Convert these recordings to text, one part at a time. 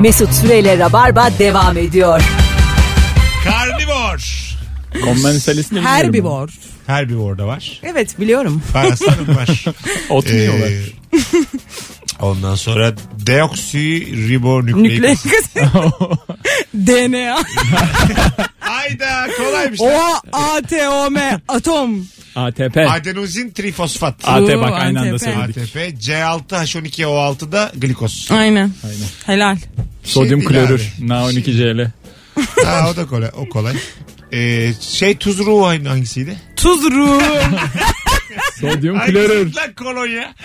Mesut Süreyle Rabarba devam ediyor. Karnivor. Konvensalesini bilmiyorum. Herbivor. Herbivor da var. Evet biliyorum. Var aslanım var. Ot yiyorlar? Ee, ondan sonra deoksiribonükleik Nükleik asit. DNA. Hayda kolaymış. O lan. A T O M atom. ATP. Adenozin trifosfat. ATP Oo, bak aynı anda ATP. söyledik. ATP, C6H12O6 da glikoz. Aynen. Aynen. Helal. Sodyum Şey değil klorür. Na12Cl. Ha o da kolay. O kolay. Ee, şey tuz ruhu aynı hangisiydi? Tuz ruhu. Sodyum Hangisi klorür. lan kolonya?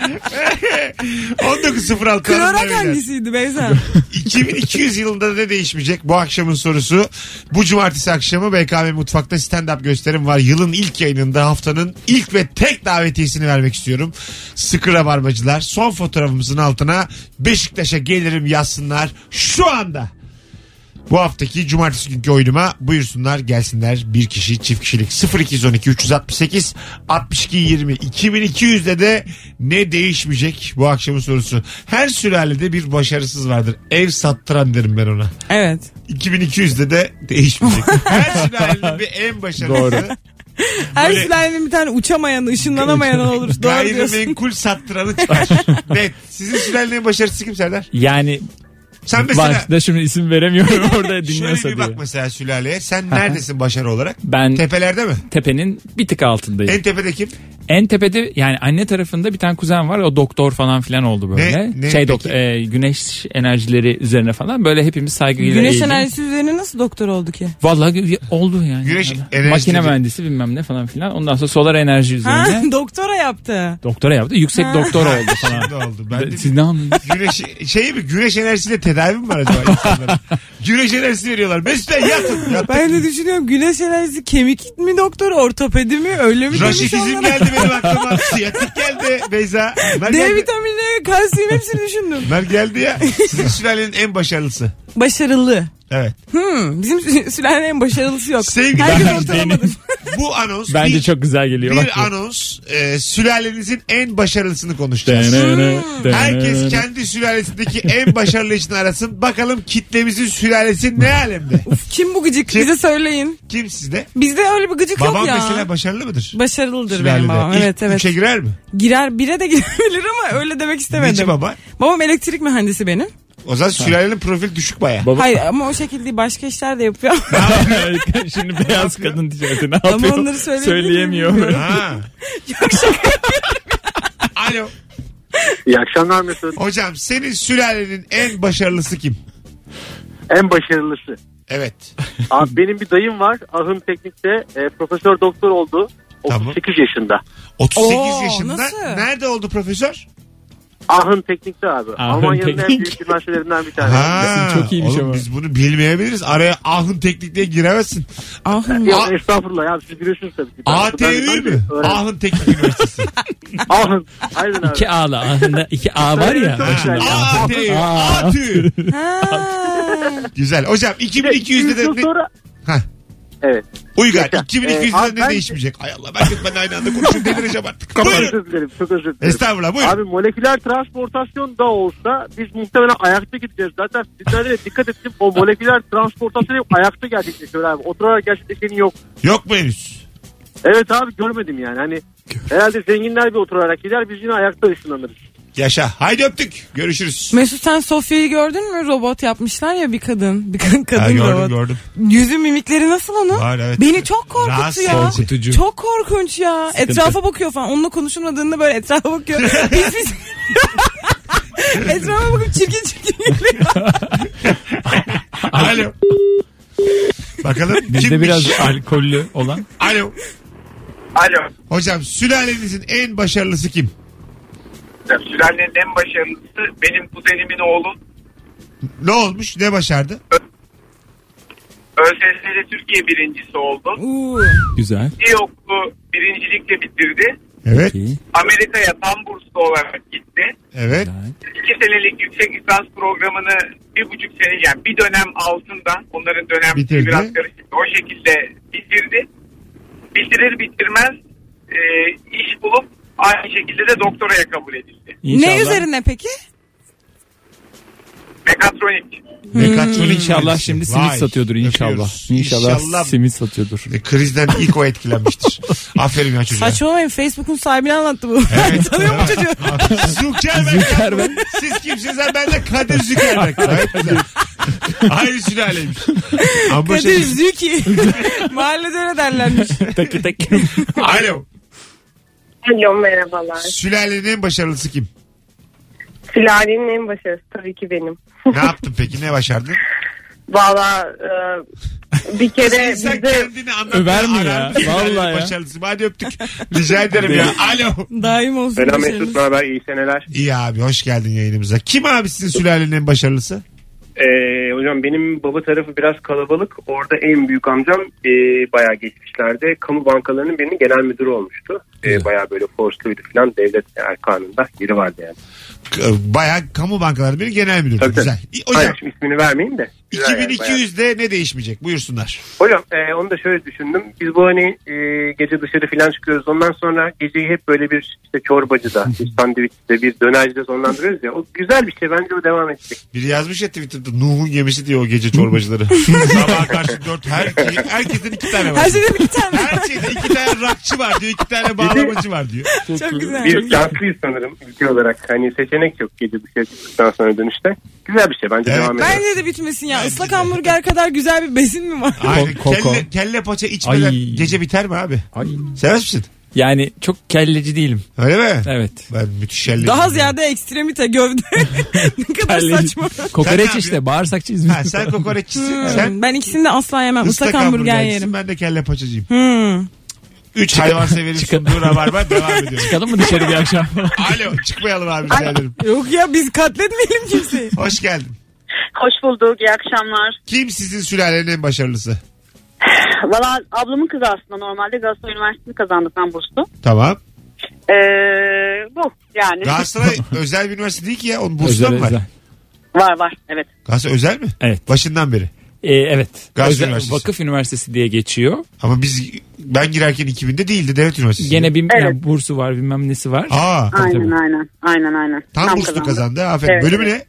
19.06 Klorak hangisiydi Beyza? 2200 yılında ne değişmeyecek? Bu akşamın sorusu. Bu cumartesi akşamı BKM Mutfak'ta stand-up gösterim var. Yılın ilk yayınında haftanın ilk ve tek davetiyesini vermek istiyorum. Sıkı rabarbacılar. Son fotoğrafımızın altına Beşiktaş'a gelirim yazsınlar. Şu anda. Bu haftaki cumartesi günkü oyunuma buyursunlar gelsinler bir kişi çift kişilik 0212 368 62 20 2200'de de ne değişmeyecek bu akşamın sorusu. Her sülalede bir başarısız vardır. Ev sattıran derim ben ona. Evet. 2200'de de değişmeyecek. Her sülalenin bir en başarılısı. Doğru. Her Böyle- sülalenin bir tane uçamayan, ışınlanamayan olur. Doğru diyorsun. Gayrimenkul sattıranı çıkar. Net. Sizin sülalenin en başarılısı kim Serdar? Yani Sen mesela var da şimdi isim veremiyorum orada şöyle dinliyorsa bir bak diye. mesela sülaleye. Sen neredesin başarı olarak? Ben Tepelerde mi? tepenin bir tık altındayım. En tepede kim? En tepede yani anne tarafında bir tane kuzen var o doktor falan filan oldu böyle. Ne- ne şey doktor e, güneş enerjileri üzerine falan böyle hepimiz saygıyla Güneş eğildik. enerjisi üzerine nasıl doktor oldu ki? Vallahi oldu yani. Güneş enerjisi Makine mühendisi bilmem ne falan filan. Ondan sonra solar enerji Ha, üzerine doktora yaptı. doktora yaptı. Yüksek doktor oldu falan. Ne oldu? Ben de Siz ne anladınız? güneş şey mi? Güneş enerjisiyle tedavi mi var acaba insanlara? güneş enerjisi veriyorlar. Mesut Bey yatın. Ben de düşünüyorum güneş enerjisi kemik mi doktor, ortopedi mi öyle mi demiş Raşitizm onlara? geldi benim aklıma. Siyatik geldi Beyza. Bunlar D geldi. vitamini, kalsiyum hepsini düşündüm. Bunlar geldi ya. Sizin sülalenin en başarılısı. Başarılı. Evet. Hmm, bizim sü- sülalenin en başarılısı yok. Sevgili Herkes Ben- ortalamadır. Bu anons Bence bir, çok güzel geliyor. bir anons e, sülalenizin en başarılısını konuşacağız. Herkes kendi sülalesindeki en başarılı için arasın. Bakalım kitlemizin sülalesi ne alemde? Kim bu gıcık? Kim? Bize söyleyin. Kim sizde? Bizde öyle bir gıcık Babam yok ya. mesela başarılı mıdır? Başarılıdır Sülalede. benim babam. İlk Evet evet. üçe girer mi? Girer bire de girebilir ama öyle demek istemedim. Neci baba? Babam elektrik mühendisi benim. O zaman sülalenin profil düşük baya. Baba, Hayır ama o şekilde başka işler de yapıyor. Şimdi beyaz kadın tişörtü ne Ama yapıyor? onları söyleyebilir Söyleyemiyor. Ha. Alo. İyi akşamlar Mesut. Hocam senin sülalenin en başarılısı kim? En başarılısı. Evet. Abi benim bir dayım var. Ahım Teknik'te e, profesör doktor oldu. Tamam. 38 yaşında. 38 Oo, yaşında. nasıl? Nerede oldu profesör? Ahım Teknik'te abi. Ahım Almanya'nın en Teknik. büyük üniversitelerinden bir tanesi. Ha, çok iyiymiş oğlum ama. Biz bunu bilmeyebiliriz. Araya ahın teknik diye giremezsin. Ahım. Yok A- estağfurullah ya siz biliyorsunuz tabii ki. Ben- de mü? öğrendim. Ahın Teknik Üniversitesi. Ahım. Aynen abi. İki A'lı aslında iki A var ya. Çok güzel. Aa. ATÜ. Ha. Güzel. Hocam 2200'de de yıl ne? sonra... Heh. Evet. Uygar. 2200'de Ee, abi ne ben- değişmeyecek? Ay Allah ben ben aynı anda konuşuyorum delireceğim artık. Çok Buyurun. özür dilerim. Çok özür dilerim. Estağfurullah buyurun. Abi moleküler transportasyon da olsa biz muhtemelen ayakta gideceğiz. Zaten sizlere de dikkat ettim. O moleküler transportasyon hep ayakta gerçekleşiyor abi. Oturarak gerçekleşeni yok. Yok mu henüz? Evet abi görmedim yani. Hani herhalde zenginler bir oturarak gider biz yine ayakta ışınlanırız. Yaşa. Haydi öptük. Görüşürüz. Mesut sen Sofya'yı gördün mü? Robot yapmışlar ya bir kadın. Bir kadın, kadın Ha, gördüm robot. gördüm. Yüzü mimikleri nasıl onun? Var, evet. Beni çok Rahatsız korkutuyor. Korkutucu. Çok korkunç ya. Etrafa bakıyor falan. Onunla konuşulmadığında böyle etrafa bakıyor. Pis pis. etrafa bakıp çirkin çirkin geliyor. Alo. Bakalım Bizde kimmiş? biraz alkollü olan. Alo. Alo. Hocam sülalenizin en başarılısı kim? Sülalenin en başarılısı benim kuzenimin oğlu. Ne olmuş? Ne başardı? ÖSS'de Türkiye birincisi oldu. Uuu. Güzel. İyi okulu birincilikle bitirdi. Evet. Amerika'ya tam burslu olarak gitti. Evet. İki senelik yüksek lisans programını bir buçuk sene yani bir dönem altından onların dönem Bitirdi. biraz karışık o şekilde bitirdi. Bitirir bitirmez e, iş bulup aynı şekilde de doktoraya kabul edildi. İnşallah. Ne üzerine peki? Mekatronik. Mekatronik İnşallah mühendisi. şimdi simit Vay, satıyordur inşallah. öpüyoruz. İnşallah, İnşallah simit satıyordur. E, Krizden ilk o etkilenmiştir. Aferin ya çocuğa. Saçmalamayın Facebook'un sahibini anlattı bu. Evet. Tanıyor mu çocuğu? Zuckerberg. Zuckerberg. Siz kimsiniz? Ha, Ben de Kadir Zuckerberg. Gayet güzel. Aynı sülaleymiş. Ama Kadir şey... Züki. Mahallede öyle derlermiş. Tek tek. Alo. Alo merhabalar. Sülalenin en başarılısı kim? Sülalenin en başarısı tabii ki benim. Ne yaptın peki? Ne başardın? Valla e, bir kere Sen, bize kendini anlat. Över mi ya? Vallahi ya. Başarılısı. Hadi öptük. Rica ederim ya. Alo. Daim olsun. Selam. Mesut ne haber iyi seneler. İyi abi hoş geldin yayınımıza. Kim abi sizin sülalenin en başarılısı? Ee, hocam benim baba tarafı biraz kalabalık. Orada en büyük amcam e, bayağı geçmişlerde kamu bankalarının birinin genel müdürü olmuştu. E, bayağı böyle forsluydu falan devlet erkanında yeri vardı yani. K- Bayağı kamu bankaları bir genel müdür. Tabii, tabii. Güzel. İ- Hocam Hayır şimdi ismini vermeyeyim de. Güzel yani, bayağı. 2200'de ne değişmeyecek? Buyursunlar. Hocam e, onu da şöyle düşündüm. Biz bu hani e, gece dışarı falan çıkıyoruz. Ondan sonra geceyi hep böyle bir işte çorbacıda, bir sandviçte, bir dönercide sonlandırıyoruz ya. O güzel bir şey. Bence o devam edecek. Biri yazmış ya Twitter'da Nuh'un gemisi diyor o gece çorbacıları. Sabah karşı dört her, herkesin iki tane var. Her şeyde bir tane. Her şeyde iki tane rakçı var diyor. iki tane bağlamacı var diyor. Çok güzel. Biz şanslıyız sanırım ülke olarak. Hani seçenek yok gece dışarı çıktıktan sonra dönüşte. Güzel bir şey. Bence Evet. devam edelim. Bence de bitmesin ya. Islak hamburger kadar güzel bir besin mi var? Aynen. Koko. Kelle, kelle paça içmeden Ay. gece biter mi abi? Ay. Sevmez misin? Yani çok kelleci değilim. Öyle mi? Evet. Ben müthiş şelli. Daha ziyade ekstremite gövde. ne kadar Kelleci. saçma. Kokoreç işte bağırsakçıyız biz. Ha, sen kokoreççisin. sen Ben ikisini de asla yemem. Islak, ıslak hamburger hamburgercisin. yerim. Ben de kelle paçacıyım. Hmm. Üç hayvan severim sunduğu rabarba devam ediyor. Çıkalım mı dışarı bir akşam? Alo çıkmayalım abi rica ederim. Yok ya biz katletmeyelim kimseyi. Hoş geldin. Hoş bulduk. İyi akşamlar. Kim sizin sülalenin en başarılısı? Valla ablamın kızı aslında normalde Galatasaray Üniversitesi kazandı ben burslu. Tamam. Ee, bu yani. Galatasaray özel bir üniversite değil ki ya. Onun burslu Özel mı var? özel. Var var evet. Galatasaray özel mi? Evet. Başından beri. Ee, evet. Galatasaray Özel- Üniversitesi. Vakıf Üniversitesi diye geçiyor. Ama biz ben girerken 2000'de değildi devlet üniversitesi. Gene bir Evet. yani bursu var bilmem nesi var. Aa, Tabii, aynen tabii. aynen. Aynen aynen. tam, burslu kazandı. Aferin. Evet, Bölümü evet.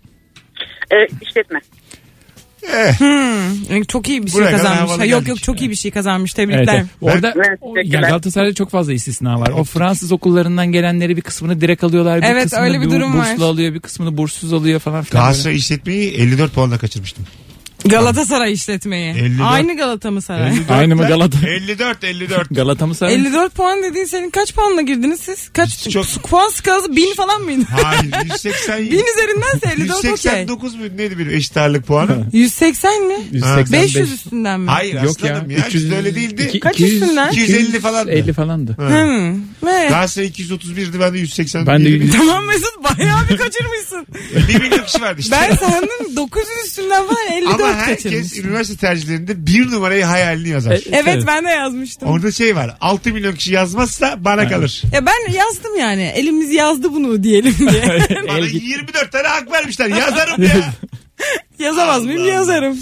Ee, işletme. ne? Eh, Hmm. Çok iyi bir şey Buraya kadar kazanmış. havalı Ha, yok geldik. yok çok iyi bir şey kazanmış. Evet, Tebrikler. evet. Orada Evet, o- teşekkürler. ya Galatasaray'da çok fazla istisna var. O Fransız okullarından gelenleri bir kısmını direkt alıyorlar. Bir Evet, kısmını öyle bir bu- durum burslu var. alıyor. Bir kısmını burssuz alıyor falan filan. Galatasaray işletmeyi 54 puanla kaçırmıştım. Galatasaray işletmeyi. 54. Aynı Galata mı saray? 54 Aynı mı. Galata? 54 54. Galata mı saray? 54 puan dediğin senin kaç puanla girdiniz siz? Kaç Çok- puan skalası 1000 falan mıydı? Hayır 180 1000 üzerindense 54 okey. 189 mu neydi benim eşit ağırlık puanı? 180 mi? 185. 500 üstünden mi? Hayır Yok aslanım ya. ya. Bizde öyle değildi. iki- Kaç 200 üstünden? 250 falandı. 50 falandı. Hmm. Ne? Galatasaray 231'di ben de 180. Ben de Tamam Mesut bayağı bir kaçırmışsın. 1 milyon kişi vardı işte. Ben sandım 900 üstünden falan 54 Ama herkes üniversite tercihlerinde bir numarayı hayalini yazar. E, Evet ben de yazmıştım. Orada şey var 6 milyon kişi yazmazsa bana kalır. Ya ben yazdım yani. Elimiz yazdı bunu diyelim diye. Bana El git. 24 tane hak vermişler yazarım ya. Yazamaz mıyım? Allah. Yazarım.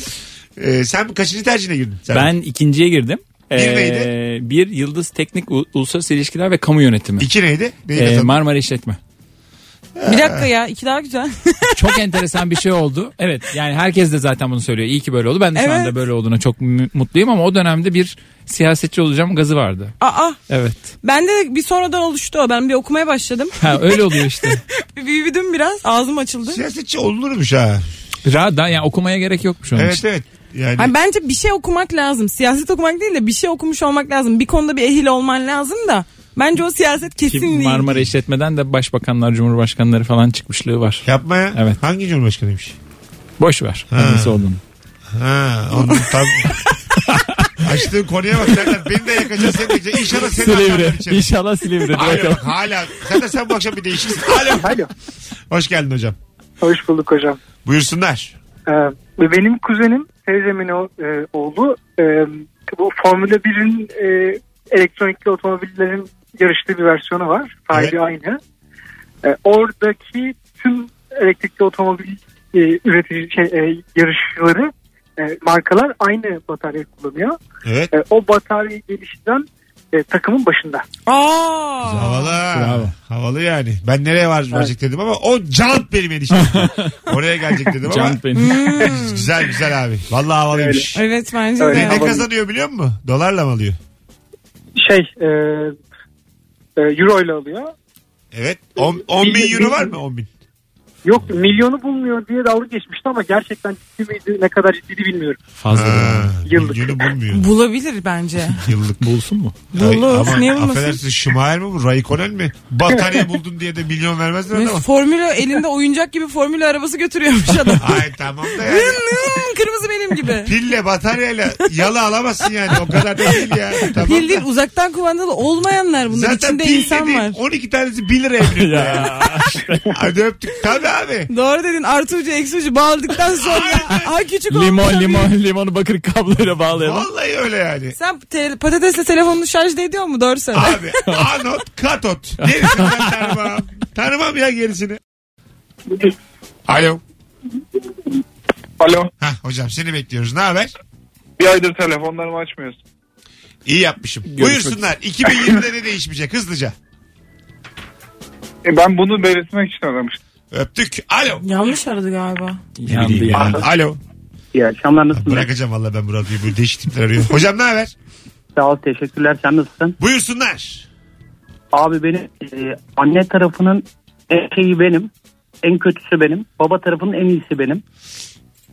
Ee, sen kaçıncı tercihine girdin? Sen? Ben ikinciye girdim. Bir Ee, bir Yıldız Teknik U- Uluslararası İlişkiler ve Kamu Yönetimi. İki neydi? Neyi Ee, kazandın? Marmara İşletme. Bir dakika ya. iki daha güzel. Çok enteresan bir şey oldu. Evet yani herkes de zaten bunu söylüyor. İyi ki böyle oldu. Ben de şu Evet. anda böyle olduğuna çok mü- mutluyum ama o dönemde bir siyasetçi olacağım gazı vardı. Aa Evet. bende de bir sonradan oluştu o. Ben bir okumaya başladım. Ha öyle oluyor işte. Bir büyüdüm biraz. Ağzım açıldı. Siyasetçi olunurmuş ha. Rahat da yani okumaya gerek yokmuş onun Evet için. evet. Yani Hani bence bir şey okumak lazım. Siyaset okumak değil de bir şey okumuş olmak lazım. Bir konuda bir ehil olman lazım da. Bence o siyaset kesin Ki değil. Marmara İşletme'den de başbakanlar, cumhurbaşkanları falan çıkmışlığı var. yapma ya. Evet. Hangi cumhurbaşkanıymış? Boş ver. Hangisi olduğunu. Ha, onun tam... Açtığın konuya bak Serdar. Beni de yakacaksın seni de. İnşallah seni atarlar Silivri. içeri. İnşallah Silivri. Alo Bakalım. bak hala. Sen de sen bu akşam bir değişiksin. Alo. Alo. Hoş geldin hocam. Hoş bulduk hocam. Buyursunlar. Ee, benim kuzenim teyzemin o, e, oğlu e, bu Formula 1'in e, elektronikli otomobillerin yarıştığı bir versiyonu var. Sahibi Evet. aynı. E, oradaki tüm elektrikli otomobil e, üretici şey, e, yarışçıları e, markalar aynı bataryayı kullanıyor. Evet. E, o batarya gelişinden e, takımın başında. Aa. Havalı. Bravo. Havalı yani. Ben nereye var varacak dedim ama o jant benim eniştem. Oraya gelecek dedim ama. Can benim. Güzel güzel abi. Vallahi havalıymış. Evet bence Öyle. Ne, de. ne Havalı. kazanıyor biliyor musun? Dolarla mı alıyor? Şey e, euro ile alıyor. Evet. 10 bin euro var mı? 10 bin. Yok milyonu bulmuyor diye dalga geçmişti ama gerçekten ciddi miydi ne kadar ciddi bilmiyorum. Fazla. Ha, Yıllık. milyonu bulmuyor. Bulabilir bence. Yıllık. Bulsun mu? Bulur. Ama Niye bulmasın? affedersin Schumacher mi bu? Raikkonen mi? Batarya buldun diye de milyon vermezler Mesut adama. Formula elinde oyuncak gibi formül arabası götürüyormuş adam. Ay tamam da yani. Kırmızı benim gibi. Pille bataryayla yalı alamazsın yani. O kadar da değil ya. Tamam Pil değil da. uzaktan kumandalı olmayanlar bunlar. Zaten İçinde pil insan dediğin var. 12 tanesi 1 lira emriyor ya. Hadi öptük. Tabii abi. Doğru dedin artı ucu eksi ucu bağladıktan sonra ha küçük olmuş. Limon limon limonu bakır kabloyla bağlayalım. Vallahi öyle yani. Sen te- patatesle telefonunu şarj ediyor mu? Doğru söyle. Abi anot katot. Gerisini ben tanımam. Tanımam ya gerisini. Alo. Alo. Hah hocam seni bekliyoruz. Ne haber? Bir aydır telefonlarımı açmıyorsun. İyi yapmışım. Görüşmek Buyursunlar. 2020'de ne değişmeyecek hızlıca. E ben bunu belirtmek için aramıştım. Öptük. Alo. Yanlış aradı galiba. Yandı yandı. Alo. İyi akşamlar nasılsın? Bırakacağım valla ben bu radyoyu. Böyle değişik tipler arıyor. Hocam ne haber? Sağ ol teşekkürler sen nasılsın? Buyursunlar. Abi benim e, anne tarafının en şeyi benim. En kötüsü benim. Baba tarafının en iyisi benim.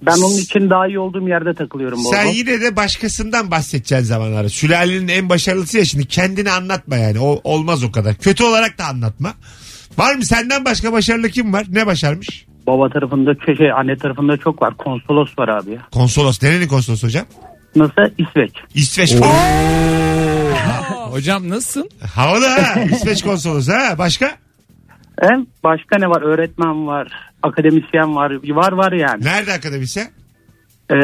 Ben onun için daha iyi olduğum yerde takılıyorum Sen bol. yine de başkasından bahsedeceğin zamanları. Sülalenin en başarılısı ya şimdi kendini anlatma yani. O olmaz o kadar. Kötü olarak da anlatma. Var mı senden başka başarılı kim var? Ne başarmış? Baba tarafında şey, şey, anne tarafında çok var. Konsolos var abi ya. Konsolos. Nerenin konsolosu hocam? Nasıl? İsveç. İsveç. Hocam nasılsın? Havalı ha. İsveç konsolosu ha. Başka? Hem başka ne var? Öğretmen var. Akademisyen var. Var var yani. Nerede akademisyen? Ee,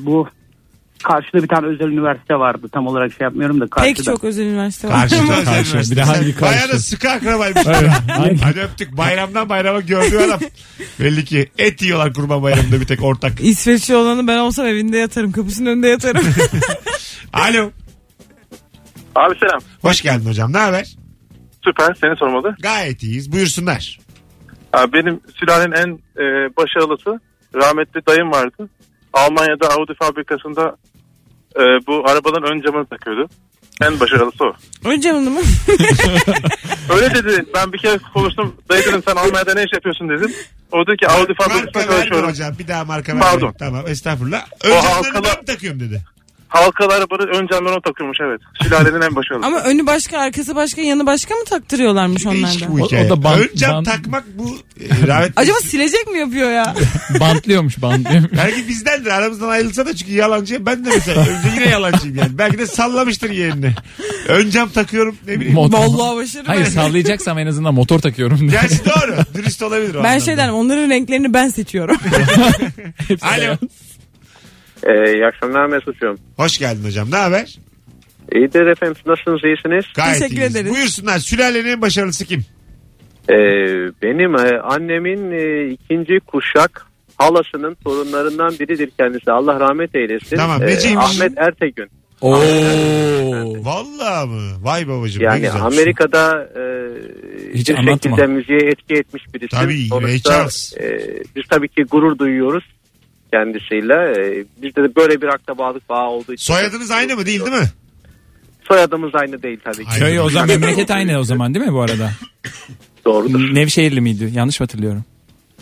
bu karşıda bir tane özel üniversite vardı. Tam olarak şey yapmıyorum da karşıda. Pek çok özel üniversite var. Karşıda özel Karşı. Bir de hangi Sen Bayağı da karşı? sıkı akrabaymış. Hadi öptük. Bayramdan bayrama gördüğü adam. Belli ki et yiyorlar kurban bayramında bir tek ortak. İsveçli olanı ben olsam evinde yatarım. Kapısının önünde yatarım. Alo. Abi selam. Hoş geldin hocam. Ne haber? Süper seni sormalı. Gayet iyiyiz. Buyursunlar. Abi benim sülalenin en e, başarılısı rahmetli dayım vardı. Almanya'da Audi fabrikasında e, bu arabaların ön camını takıyordu. En başarılısı o. Önce canını mı? Öyle dedi. Ben bir kere konuştum. Dayı dedim sen Almanya'da ne iş yapıyorsun dedim. O dedi ki Audi fabrikasında Marka verme çalışıyorum. hocam. Bir daha marka verme. Pardon. Tamam estağfurullah. Önce halkalı- ben takıyorum dedi. Halkalı arabanın ön camlarını takıyormuş evet. Sülalenin en başarılısı. Ama önü başka, arkası başka, yanı başka mı taktırıyorlarmış onlarda? bu O- o da bant- Ön cam bant- takmak bu e. Acaba silecek mi yapıyor ya? Bantlıyormuş bantlıyormuş. Belki bizdendir aramızdan ayrılsa da çünkü yalancı. Ben de mesela önce yine yalancıyım yani. Belki de sallamıştır yerini. Ön cam takıyorum ne bileyim. Motor. Vallahi başarı Hayır ben. sallayacaksam en azından motor takıyorum. diye. Gerçi doğru. Dürüst olabilir o Ben anlamda. şey derim onların renklerini ben seçiyorum. Alo. Ee, iyi akşamlar Mesut'cum. Hoş geldin hocam. Ne haber? İyidir efendim nasılsınız iyisiniz? Gayet Teşekkür iyiyiz. ederiz. Buyursunlar. Sülalenin en başarılısı kim? Ee, benim e, annemin e, ikinci kuşak halasının torunlarından biridir kendisi. Allah rahmet eylesin. Tamam, Ee, neciymiş? Ahmet Ertegün. Oo. Vallahi mı? Vay babacığım. ne Yani güzelmiş. Amerika'da e, Hiç bir anlatma. şekilde müziğe etki etmiş birisi. Tabii, Sonuçta, Ray Charles. e, biz tabii ki gurur duyuyoruz kendisiyle. E, bizde de böyle bir akrabalık bağı olduğu için. Soyadınız aynı mı değil değil mi? Soyadımız aynı değil tabii ki. Köy o zaman memleket aynı o zaman değil mi bu arada? Doğrudur. Nevşehirli miydi? Yanlış mı hatırlıyorum?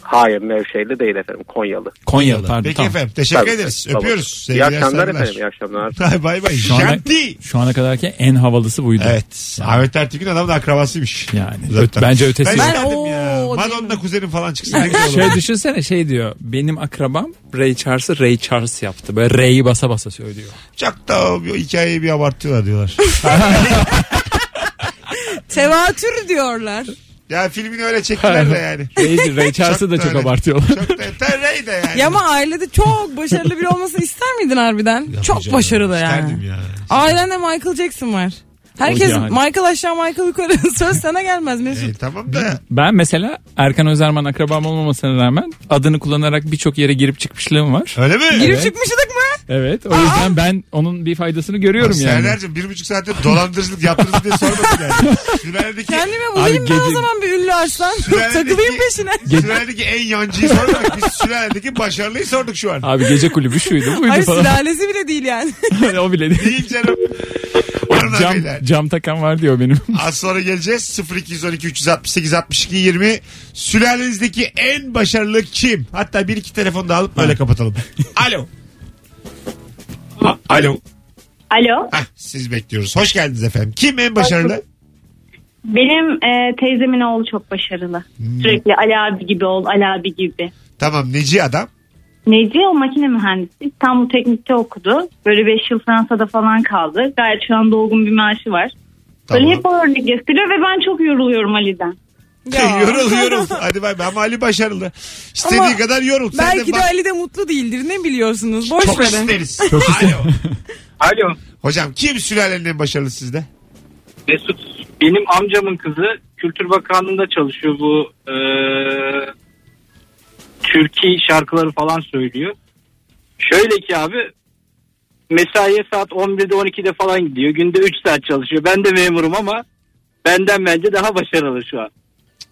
Hayır Nevşehirli değil efendim Konyalı. Konyalı pardon. Peki tamam. efendim. Teşekkür Tabii, ederiz. tabii. Öpüyoruz. İyi Sevgiler, akşamlar saygılar. efendim iyi akşamlar. Bay bay bay. Şu ana, Şanti. şu ana kadarki en havalısı buydu. Evet. Ahmet Ertekin adamın akrabasıymış. Yani Zaten. ö- bence ötesi Ben Ben- ya. Madonna değil kuzenim falan çıksın. Ne güzel olur. Şöyle düşünsene şey diyor. Benim akrabam Ray Charles'ı Ray Charles yaptı. Böyle Ray'i basa basa söylüyor. Çok da o hikayeyi bir abartıyorlar diyorlar. Tevatür diyorlar. ya filmini öyle çektiler de yani. Ray, Ray Charles'ı da Çok çok öyle. abartıyorlar. Çok da Terrey de yani. Ya ama ailede çok başarılı biri olmasını ister miydin harbiden? çok Yapacağım başarılı ya. yani. İsterdim ya. Ailende Michael Jackson var. Herkes yani. Michael aşağı Michael yukarı söz sana gelmez Mesut. E, tamam da Ben mesela Erkan Özerman akrabam olmamasına rağmen adını kullanarak birçok yere girip çıkmışlığım var. öyle mi? Girip Evet. çıkmışlık mı? Evet o yüzden ben onun bir faydasını görüyorum yani. Serdar'cığım bir buçuk saatte dolandırıcılık yaptınız diye sormadık yani. Sülaledeki, Kendime bulayım Abi ben o gece- zaman bir ünlü arslan. Takılayım peşine. sülaledeki en yancıyı sormadık. Biz sülaledeki başarılıyı sorduk şu an. Abi gece kulübü şuydu buydu Hayır falan. sülalesi bile değil yani. o bile değil. Değil canım. Hanımlar Cam, beyler. cam takan var diyor benim. Az sonra geleceğiz. 0212 368 62 20. Sülalenizdeki en başarılı kim? Hatta bir iki telefon da alıp öyle kapatalım. Alo. Alo. Alo. Hah, siz bekliyoruz. Hoş geldiniz efendim. Kim en başarılı? Benim e, teyzemin oğlu çok başarılı. Sürekli Ali abi gibi ol, Ali abi gibi. Tamam neci adam? Neci o makine mühendisi. İstanbul Teknik'te okudu. Böyle 5 yıl Fransa'da falan kaldı. Gayet şu anda olgun bir maaşı var. Böyle Tamam. hep o örnek gösteriyor ve ben çok yoruluyorum Ali'den. Ya. yorul yorul. Hadi bay bay. Ama Ali başarılı. İstediği Ama kadar yorul. Sen Belki de bak- Ali de mutlu değildir ne biliyorsunuz. Boş Çok verin. isteriz. Alo. Alo Hocam kim sülalenin en başarılı sizde? Mesut benim amcamın kızı Kültür Bakanlığı'nda çalışıyor bu e, Türkiye şarkıları falan söylüyor. Şöyle ki abi mesaiye saat 11'de 12'de falan gidiyor. Günde 3 saat çalışıyor. Ben de memurum ama benden bence daha başarılı şu an.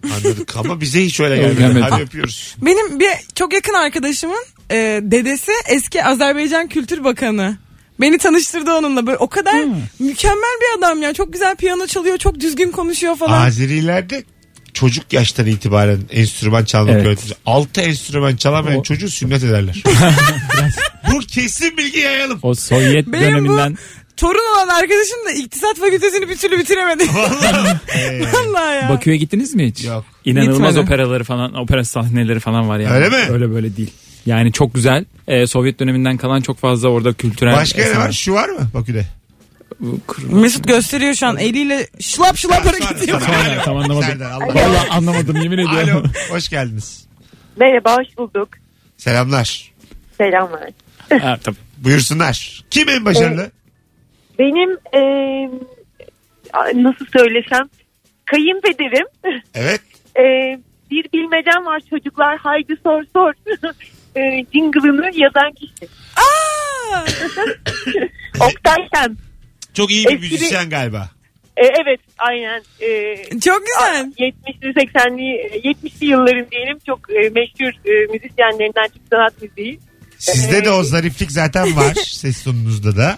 Anladık ama bize hiç öyle gelmedi. Hadi öpüyoruz. Benim bir çok yakın arkadaşımın e, dedesi eski Azerbaycan Kültür Bakanı. Beni tanıştırdı onunla. Böyle o kadar Hmm. mükemmel bir adam ya. Çok güzel piyano çalıyor, çok düzgün konuşuyor falan. Azerilerde çocuk yaştan itibaren enstrüman çalmak Evet. öğretilir. Altı enstrüman çalamayan O- çocuğu sünnet ederler. bu kesin bilgi yayalım. O Sovyet Benim bu- döneminden Torun olan arkadaşım da iktisat fakültesini bir türlü bitiremedi. Vallahi. Ee, Vallahi ya. Bakü'ye gittiniz mi hiç? Yok. İnanılmaz Gitmedim. operaları falan, opera sahneleri falan var yani. Öyle mi? Öyle böyle değil. Yani çok güzel. Ee, Sovyet döneminden kalan çok fazla orada kültürel Başka ne var? Şu var mı Bakü'de? Mesut gösteriyor şu an eliyle şılap şılap hareket ediyor. sonra. Tam anlamadım. Serdar, Allah. Vallahi anlamadım yemin Alo. ediyorum. Hoş geldiniz. Merhaba hoş bulduk. Selamlar. Selamlar. ha, tabii. Buyursunlar. Kim en başarılı? Benim e, nasıl söylesem kayınpederim Evet. e, bir bilmecem var çocuklar haydi sor sor e, jingle'ını yazan kişi. Aa! Oktay Şen. Çok iyi bir Eski bir- müzisyen galiba. E, evet aynen. E, Çok güzel. 70'li 80'li 70'li yılların diyelim çok e, meşhur e, müzisyenlerinden Türk sanat müziği. Sizde de o zariflik zaten var ses tonunuzda da.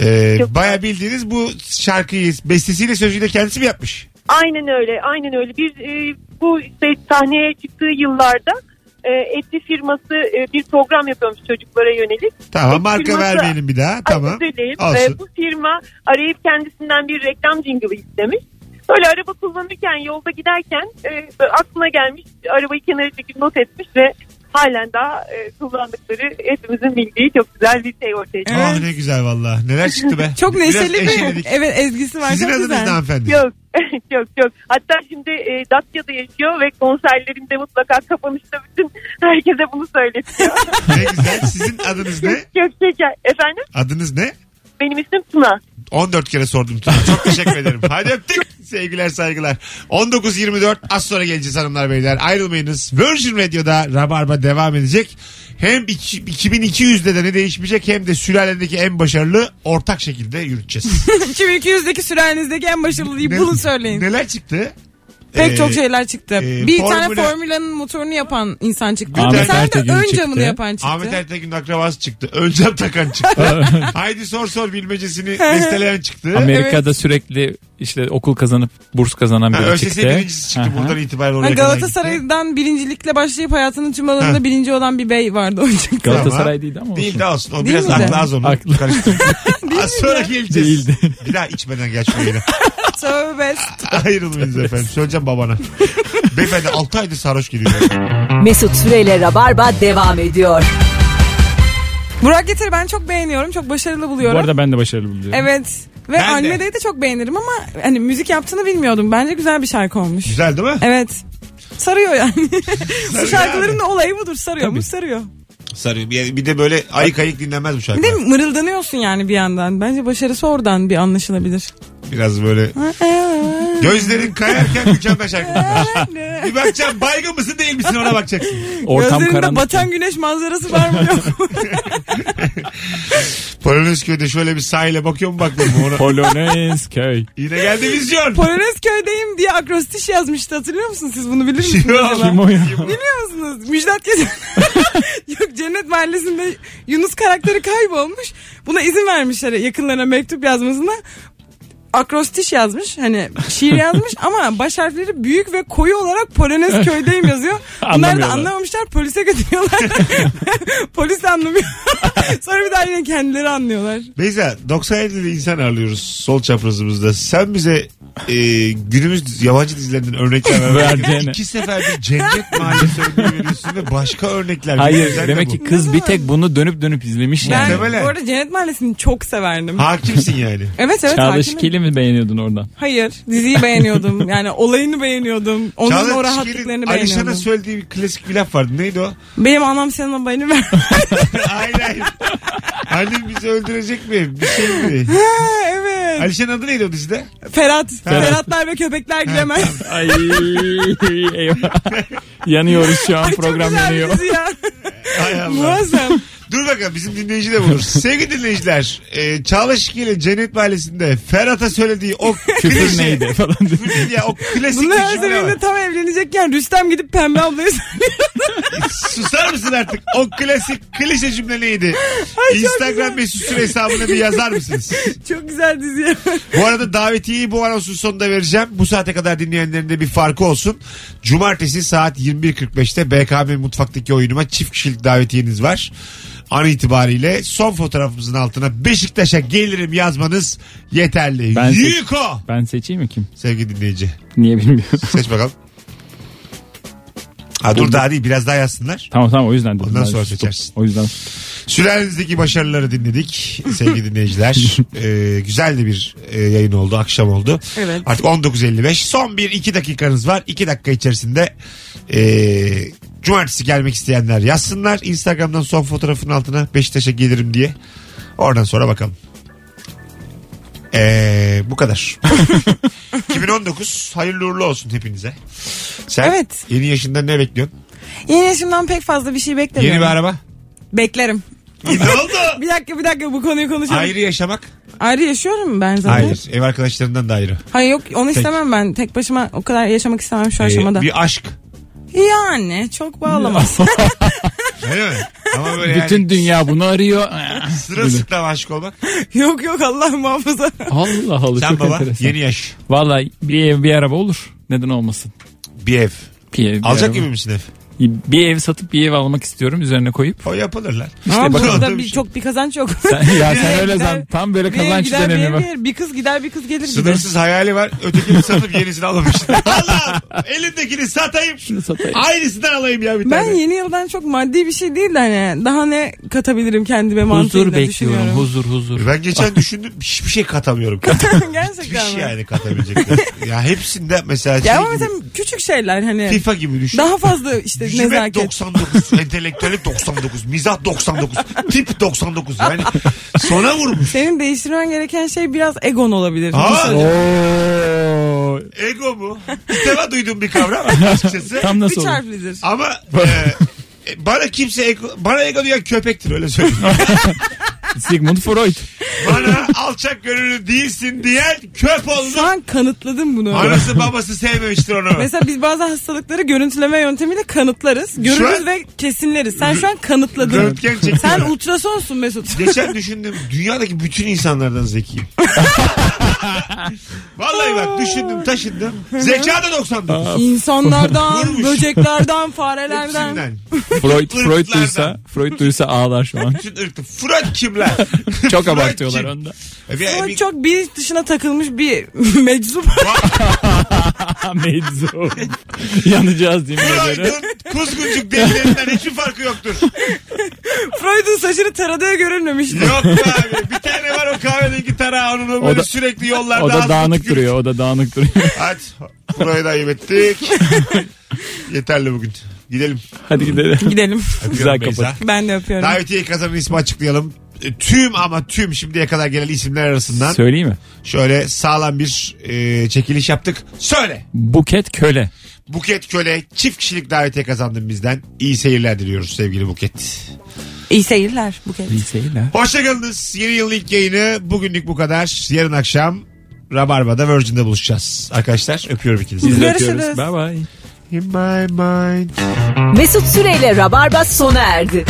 Ee, Çok Baya bildiğiniz bu şarkıyı bestesiyle sözüyle kendisi mi yapmış? Aynen öyle, aynen öyle. Bir e, bu işte sahneye çıktığı yıllarda e, Etli firması e, bir program yapıyormuş çocuklara yönelik. Tamam Etli marka firması- vermeyelim bir daha. Tamam. Olsun. E, bu firma arayıp kendisinden bir reklam jingle'ı istemiş. Böyle araba kullanırken yolda giderken e, aklına gelmiş arabayı kenara çekip not etmiş ve halen daha e, kullandıkları hepimizin bildiği çok güzel bir şey ortaya çıkıyor. Ah ne güzel valla. Neler çıktı be. Çok neşeli bir eşeledik. evet ezgisi var. Sizin çok adınız güzel. ne hanımefendi? Yok çok çok. Hatta şimdi e, Datça'da yaşıyor ve konserlerinde mutlaka kapanışta bütün herkese bunu söyletiyor. Ne güzel. Sizin adınız ne? çok şeker. Efendim Adınız ne? benim ismim Tuna. 14 kere sordum. Çok teşekkür ederim. Hadi öptük. Sevgiler saygılar. 19.24 az sonra geleceğiz hanımlar beyler. Ayrılmayınız. Virgin Radio'da Rabarba devam edecek. Hem iki- 2200'de de ne değişmeyecek hem de sülaledeki en başarılı ortak şekilde yürüteceğiz. 2200'deki süreninizdeki en başarılı deyip Ne- bunu söyleyin. Neler çıktı? Pek Ee, çok şeyler çıktı. e, bir formüle- tane formülanın motorunu yapan insan çıktı. Ahmet Bir tane de ön çıktı. camını yapan çıktı. Ahmet Ertekin akrabası çıktı. Öncem takan çıktı. Haydi sor sor bilmecesini besteleyen çıktı. Amerika'da sürekli işte okul kazanıp burs kazanan Ha, biri ÖSS çıktı. birincisi çıktı. Aha. Buradan itibaren oraya Ha. Galatasaray'dan birincilikle başlayıp hayatının tüm alanında Ha. birinci olan bir bey vardı o çıktı. Galatasaray değildi ama Değil olsun. de olsun. O Değil biraz miydi? aklı az onu. Aklı. Karıştırdım. Az sonra geleceğiz. Değildi. Bir daha içmeden gel şu yayına. Tövbe. Ayrılmayınız efendim. Söyleyeceğim babana. Beyefendi 6 aydır sarhoş geliyor. Mesut Süreyle Rabarba devam ediyor. Burak Yeter'i ben çok beğeniyorum. Çok başarılı buluyorum. Bu arada ben de başarılı buluyorum. Evet. Ve Ben de. Almeda'yı de çok beğenirim ama hani müzik yaptığını bilmiyordum. Bence güzel bir şarkı olmuş. Güzel değil mi? Evet. Sarıyor yani. Bu Sarıyor şarkıların abi. da olayı budur. Sarıyormuş sarıyor. Sarıyor. Bir, bir de böyle ayık ayık dinlenmez bu Bir şarkı. de mırıldanıyorsun yani bir yandan. Bence başarısı oradan bir anlaşılabilir. Biraz böyle gözlerin kayarken mükemmel şarkı. Bir bakacağım baygın mısın değil misin ona bakacaksın. Ortam Gözlerinde karanlık. batan güneş manzarası var mı yok mu? Polonezköy'de şöyle bir sahile bakıyor mu bakmıyor mu ona? Polonezköy. Yine geldi vizyon. Polonezköy'deyim diye akrostiş yazmıştı hatırlıyor musunuz siz bunu bilir misiniz acaba? Kim o ya? Biliyor musunuz? Müjdat Gezen. Yok Cennet Mahallesi'nde Yunus karakteri kaybolmuş. Buna izin vermişler yakınlarına mektup yazmasına. Akrostiş yazmış hani şiir yazmış ama baş harfleri büyük ve koyu olarak Polonez köydeyim yazıyor. Bunlar da anlamamışlar polise götürüyorlar. Polis anlamıyor. Sonra bir daha yine kendileri anlıyorlar. Beyza 97'li insan ağırlıyoruz sol çaprazımızda. Sen bize e, günümüz yabancı dizilerinden örnekler ver. Vereceğine. İki seferdir cennet mahallesi örneği veriyorsun ve başka örnekler. Hayır de demek ki kız bir tek bunu dönüp dönüp izlemiş Ben yani. Muhtemelen. bu arada Cennet Mahallesi'ni çok severdim. Hakimsin yani. Evet evet Çağdaş hakimim. Keli mi beğeniyordun oradan? Hayır diziyi beğeniyordum. Yani olayını beğeniyordum. Onun Çağla o Çişkin'in rahatlıklarını Alişan'a beğeniyordum. söylediği bir klasik bir laf vardı. Neydi o? Benim anam senin haberini ver. hayır hayır. Annem bizi öldürecek mi? Bir şey mi? Evet. Alişan'ın adı neydi o dizide? Ferhat. Ferhatlar ve köpekler giremez. Ay eyvah. Yanıyoruz şu an Ay, program çok güzel yanıyor. dizi ya. Hay Allah. Muazzam. Dur bakalım bizim dinleyici de bulur. Sevgili dinleyiciler. E, Çağla Şıkı ile Cennet Mahallesi'nde Ferhat'a söylediği o Küfür klişe- neydi falan. Küfür neydi ya? O klasik Bunlar her cümle var. seferinde tam evlenecekken Rüstem gidip Pembe ablayı söylüyor. Susar mısın artık? O klasik klişe cümle neydi? Instagram mesut süre hesabına bir yazar mısınız? Çok güzel dizi ya. Bu arada davetiyeyi bu anonsun sonunda vereceğim. Bu saate kadar dinleyenlerin de bir farkı olsun. Cumartesi saat 21.45'te BKM Mutfak'taki oyunuma çift kişilik davetiyeniz var. An itibariyle son fotoğrafımızın altına Beşiktaş'a gelirim yazmanız yeterli. Ben seç- Yuko! Ben seçeyim mi kim? Sevgili dinleyici. Niye bilmiyorum. Seç bakalım. Ha dur daha değil biraz daha yazsınlar. tamam tamam o yüzden dedim. Ondan sonra seçersin. O yüzden. Sülalenizdeki başarıları dinledik sevgili dinleyiciler. Ee, güzel de bir e, yayın oldu, akşam oldu. Evet. Artık 19.55. Son bir iki dakikanız var. İki dakika içerisinde e, cumartesi gelmek isteyenler yazsınlar. Instagram'dan son fotoğrafın altına Beşiktaş'a gelirim diye. Oradan sonra bakalım. Ee, bu kadar. 2019 hayırlı uğurlu olsun hepinize. Sen Evet. yeni yaşında ne bekliyorsun? Yeni yaşımdan pek fazla bir şey beklemiyorum. Yeni bir araba. Beklerim. ne oldu? Bir dakika bir dakika bu konuyu konuşalım. Ayrı yaşamak? Ayrı yaşıyorum ben zaten. Hayır. Ev arkadaşlarından da ayrı. Hayır yok onu istemem ben. Tek başıma o kadar yaşamak istemem şu Ee, aşamada. bir aşk. Yani çok bağlamaz. Mi? Ama böyle Bütün yani dünya bunu arıyor. sırılsıklam aşık olmak. yok yok Allah muhafaza. Allah Allah Sen çok baba enteresan. yeni yaş. Valla bir ev bir araba olur. Neden olmasın? Bir ev. Bir ev, bir Alacak araba. gibi misin ev? Bir ev satıp bir ev almak istiyorum üzerine koyup. O yapılır lan. Ama bu burada da bir, bir şey. çok bir kazanç yok. Sen, ya Bir sen öyle gider- zan tam böyle bir kazanç gider, bir var. gelir. Bir kız gider bir kız gelir. Sınırsız hayali var. Ötekini satıp yenisini almamış. Allah! Elindekini satayım. Şunu satayım. Aynısından alayım ya bir Ben tane. yeni yıldan çok maddi bir şey değil de hani daha ne katabilirim kendime Huzur mantığıyla bekliyorum. düşünüyorum. Huzur huzur. Ben geçen düşündüm hiçbir şey katamıyorum. Hiçbir Gerçekten mi? şey yani katabilecekler. ya hepsinde mesela şey Ya ama gibi, mesela küçük şeyler hani FIFA gibi düşün. daha fazla işte Jümet nezaket. 99, entelektüellik 99, mizah 99, tip 99 yani sona vurmuş. Senin değiştirmen gereken şey biraz egon olabilir. Aa, Oo. ego mu? İlk defa duyduğum bir kavram açıkçası. Tam nasıl Üç olur? harflidir. Ama e, bana kimse ego, bana ego diyen köpektir öyle söyleyeyim. Sigmund Freud. bana alçak gönüllü değilsin diyen köp Şu oldu. an kanıtladım bunu. Anası babası sevmemiştir onu. Mesela biz bazı hastalıkları görüntüleme yöntemiyle kanıtlarız. Görürüz an- ve kesinleriz. Sen şu an kanıtladın. Röntgen çekiyorum. Sen ultrasonsun Mesut. Geçen düşündüm dünyadaki bütün insanlardan zekiyim. Vallahi bak düşündüm taşındım. Zeka da 99. İnsanlardan, Vurmuş. böceklerden, farelerden. Hepsinden. Freud, Freud duysa, Freud duysa ağlar şu an. Bütün. Freud kimler? Çok Freud abartıyorlar kim? onda. E, bir- Ama bir- çok bilinç dışına takılmış bir meczup. Meczup. Yanacağız değil mi? Freud'un kuzguncuk delilerinden hiçbir farkı yoktur. Freud'un saçını taradığı görülmemişti. Yok be abi. Bir tane o kahvedeki tarağı onun o böyle da- sürekli yollarda. O da dağınık tükürük. duruyor. O da dağınık duruyor. Hadi. Freud'u ayıp ettik. Yeterli bugün. Gidelim. Hadi gidelim. Gidelim. Güzel kapat. Ben de öpüyorum. Davetiye kazanan ismi açıklayalım. E, Tüm ama tüm şimdiye kadar gelen isimler arasından Söyleyeyim mi? şöyle sağlam bir e, çekiliş yaptık. Söyle. Buket Köle. Buket Köle çift kişilik davetiye kazandın bizden. İyi seyirler diliyoruz sevgili Buket. İyi seyirler bu kez. İyi seyirler. Hoşçakalınız. Yeni yılın ilk yayını bugünlük bu kadar. Yarın akşam Rabarba'da Virgin'de buluşacağız. Arkadaşlar öpüyorum ikinizi. Biz de Görüşürüz. öpüyoruz. Bye bye. In my mind. Mesut Süreyle Rabarba sona erdi.